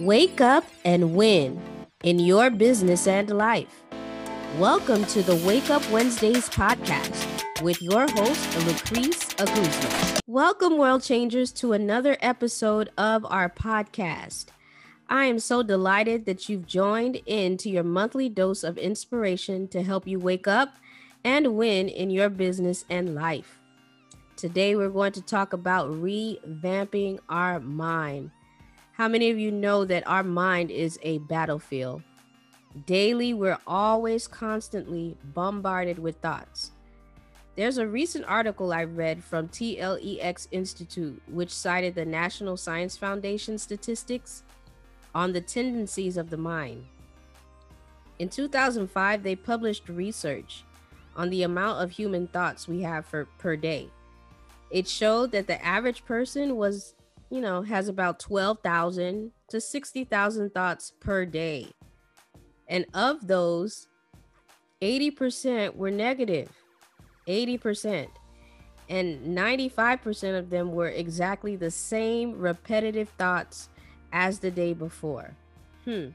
Wake up and win in your business and life. Welcome to the Wake Up Wednesdays podcast with your host, Lucrece Aguzma. Welcome, world changers, to another episode of our podcast. I am so delighted that you've joined in to your monthly dose of inspiration to help you wake up and win in your business and life. Today, we're going to talk about revamping our mind. How many of you know that our mind is a battlefield? Daily, we're always constantly bombarded with thoughts. There's a recent article I read from TLEX Institute, which cited the National Science Foundation statistics on the tendencies of the mind. In 2005, they published research on the amount of human thoughts we have for, per day it showed that the average person was, you know, has about 12,000 to 60,000 thoughts per day. And of those, 80% were negative. 80%. And 95% of them were exactly the same repetitive thoughts as the day before. Hmm.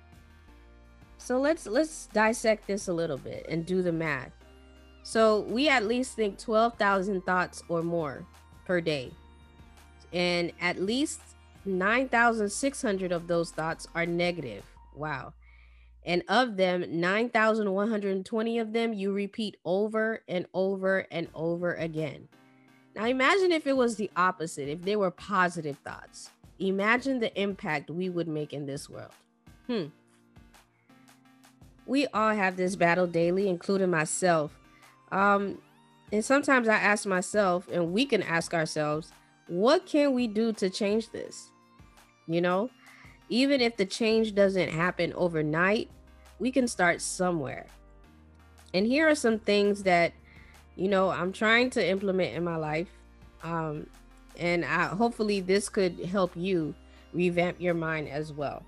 So let's let's dissect this a little bit and do the math. So we at least think 12,000 thoughts or more per day. And at least 9,600 of those thoughts are negative. Wow. And of them, 9,120 of them you repeat over and over and over again. Now imagine if it was the opposite, if they were positive thoughts. Imagine the impact we would make in this world. Hmm. We all have this battle daily, including myself. Um, and sometimes I ask myself, and we can ask ourselves, what can we do to change this? You know, even if the change doesn't happen overnight, we can start somewhere. And here are some things that, you know, I'm trying to implement in my life. Um, and I, hopefully, this could help you revamp your mind as well.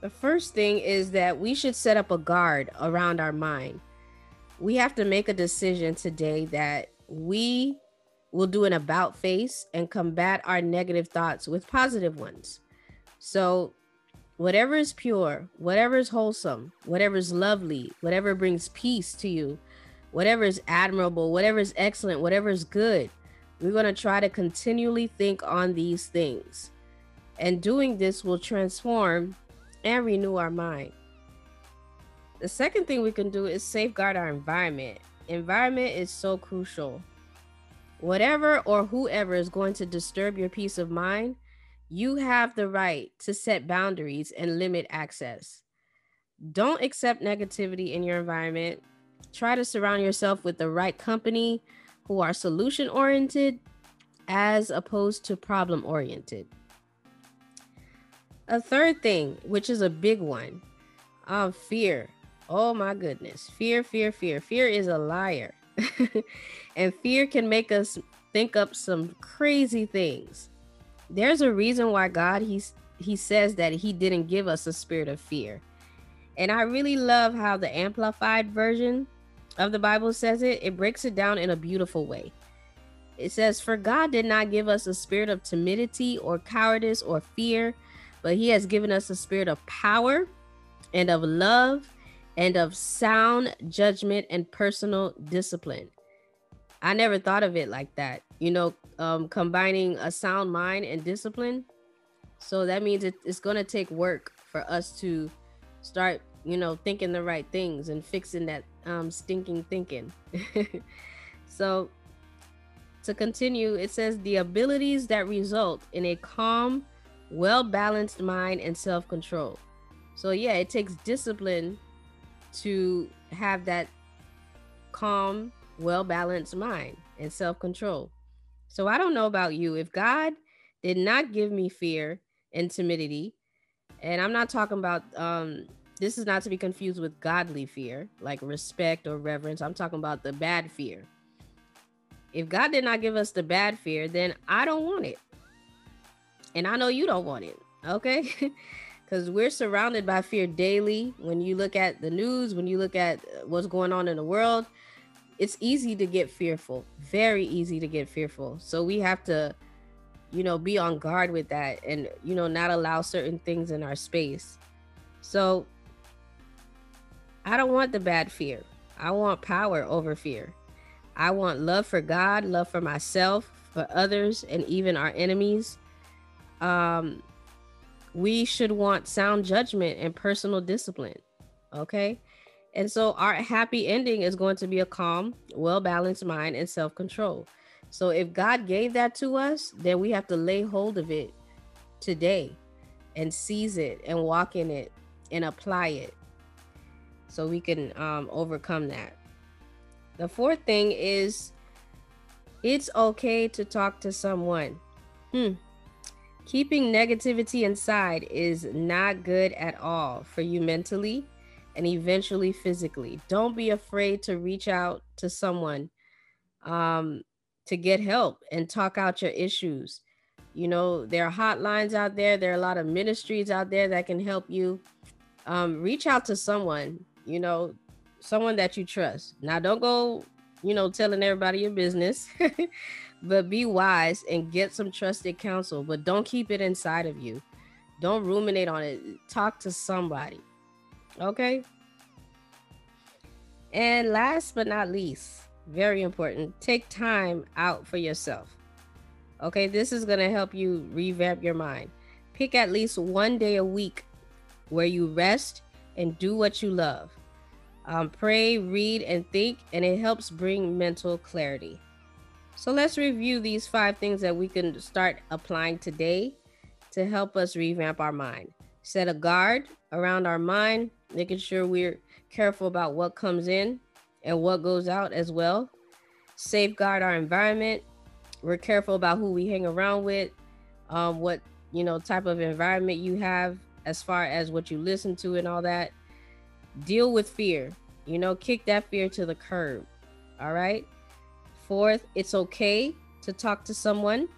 The first thing is that we should set up a guard around our mind we have to make a decision today that we will do an about face and combat our negative thoughts with positive ones. So, whatever is pure, whatever is wholesome, whatever is lovely, whatever brings peace to you, whatever is admirable, whatever is excellent, whatever is good, we're going to try to continually think on these things. And doing this will transform and renew our mind. The second thing we can do is safeguard our environment. Environment is so crucial. Whatever or whoever is going to disturb your peace of mind, you have the right to set boundaries and limit access. Don't accept negativity in your environment. Try to surround yourself with the right company who are solution oriented as opposed to problem oriented. A third thing, which is a big one, um, fear. Oh my goodness. Fear, fear, fear. Fear is a liar. and fear can make us think up some crazy things. There's a reason why God he's he says that he didn't give us a spirit of fear. And I really love how the amplified version of the Bible says it. It breaks it down in a beautiful way. It says, For God did not give us a spirit of timidity or cowardice or fear, but He has given us a spirit of power and of love and of sound judgment and personal discipline. I never thought of it like that. You know, um, combining a sound mind and discipline. So that means it, it's going to take work for us to start, you know, thinking the right things and fixing that um, stinking thinking. so to continue, it says the abilities that result in a calm, well balanced mind and self control. So, yeah, it takes discipline to have that calm, well balanced mind and self control. So I don't know about you. If God did not give me fear and timidity, and I'm not talking about, um, this is not to be confused with godly fear, like respect or reverence. I'm talking about the bad fear. If God did not give us the bad fear, then I don't want it. And I know you don't want it. Okay. because we're surrounded by fear daily. When you look at the news, when you look at uh, what's going on in the world, it's easy to get fearful, very easy to get fearful. So we have to you know, be on guard with that and, you know, not allow certain things in our space. So I don't want the bad fear. I want power over fear. I want love for God, love for myself, for others, and even our enemies. Um, we should want sound judgment and personal discipline. Okay. And so our happy ending is going to be a calm, well balanced mind and self control. So if God gave that to us, then we have to lay hold of it today and seize it and walk in it and apply it so we can um, overcome that. The fourth thing is it's okay to talk to someone. Hmm. Keeping negativity inside is not good at all for you mentally and eventually physically. Don't be afraid to reach out to someone um, to get help and talk out your issues. You know, there are hotlines out there, there are a lot of ministries out there that can help you. Um, reach out to someone, you know, someone that you trust. Now, don't go, you know, telling everybody your business, but be wise and get some trusted counsel, but don't keep it inside of you. Don't ruminate on it. Talk to somebody. Okay. And last but not least, very important, take time out for yourself. Okay, this is going to help you revamp your mind. Pick at least one day a week where you rest and do what you love. Um, pray, read, and think, and it helps bring mental clarity. So let's review these five things that we can start applying today to help us revamp our mind. Set a guard around our mind, making sure we're careful about what comes in and what goes out as well. Safeguard our environment. We're careful about who we hang around with, um, what you know type of environment you have as far as what you listen to and all that. Deal with fear. You know, kick that fear to the curb. All right. Fourth, it's okay to talk to someone.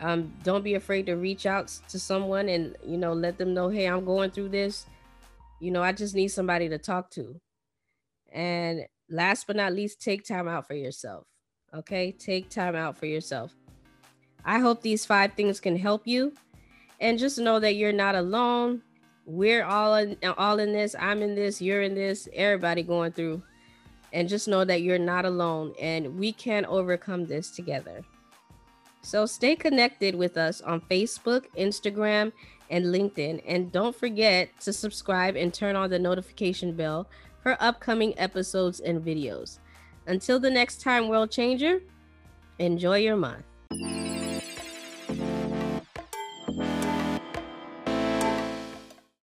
Um, don't be afraid to reach out to someone and you know let them know, hey, I'm going through this you know, I just need somebody to talk to. And last but not least, take time out for yourself. Okay, take time out for yourself. I hope these five things can help you. And just know that you're not alone. We're all in all in this. I'm in this, you're in this, everybody going through. And just know that you're not alone and we can overcome this together. So stay connected with us on Facebook, Instagram, and LinkedIn. And don't forget to subscribe and turn on the notification bell for upcoming episodes and videos. Until the next time, World Changer, enjoy your month.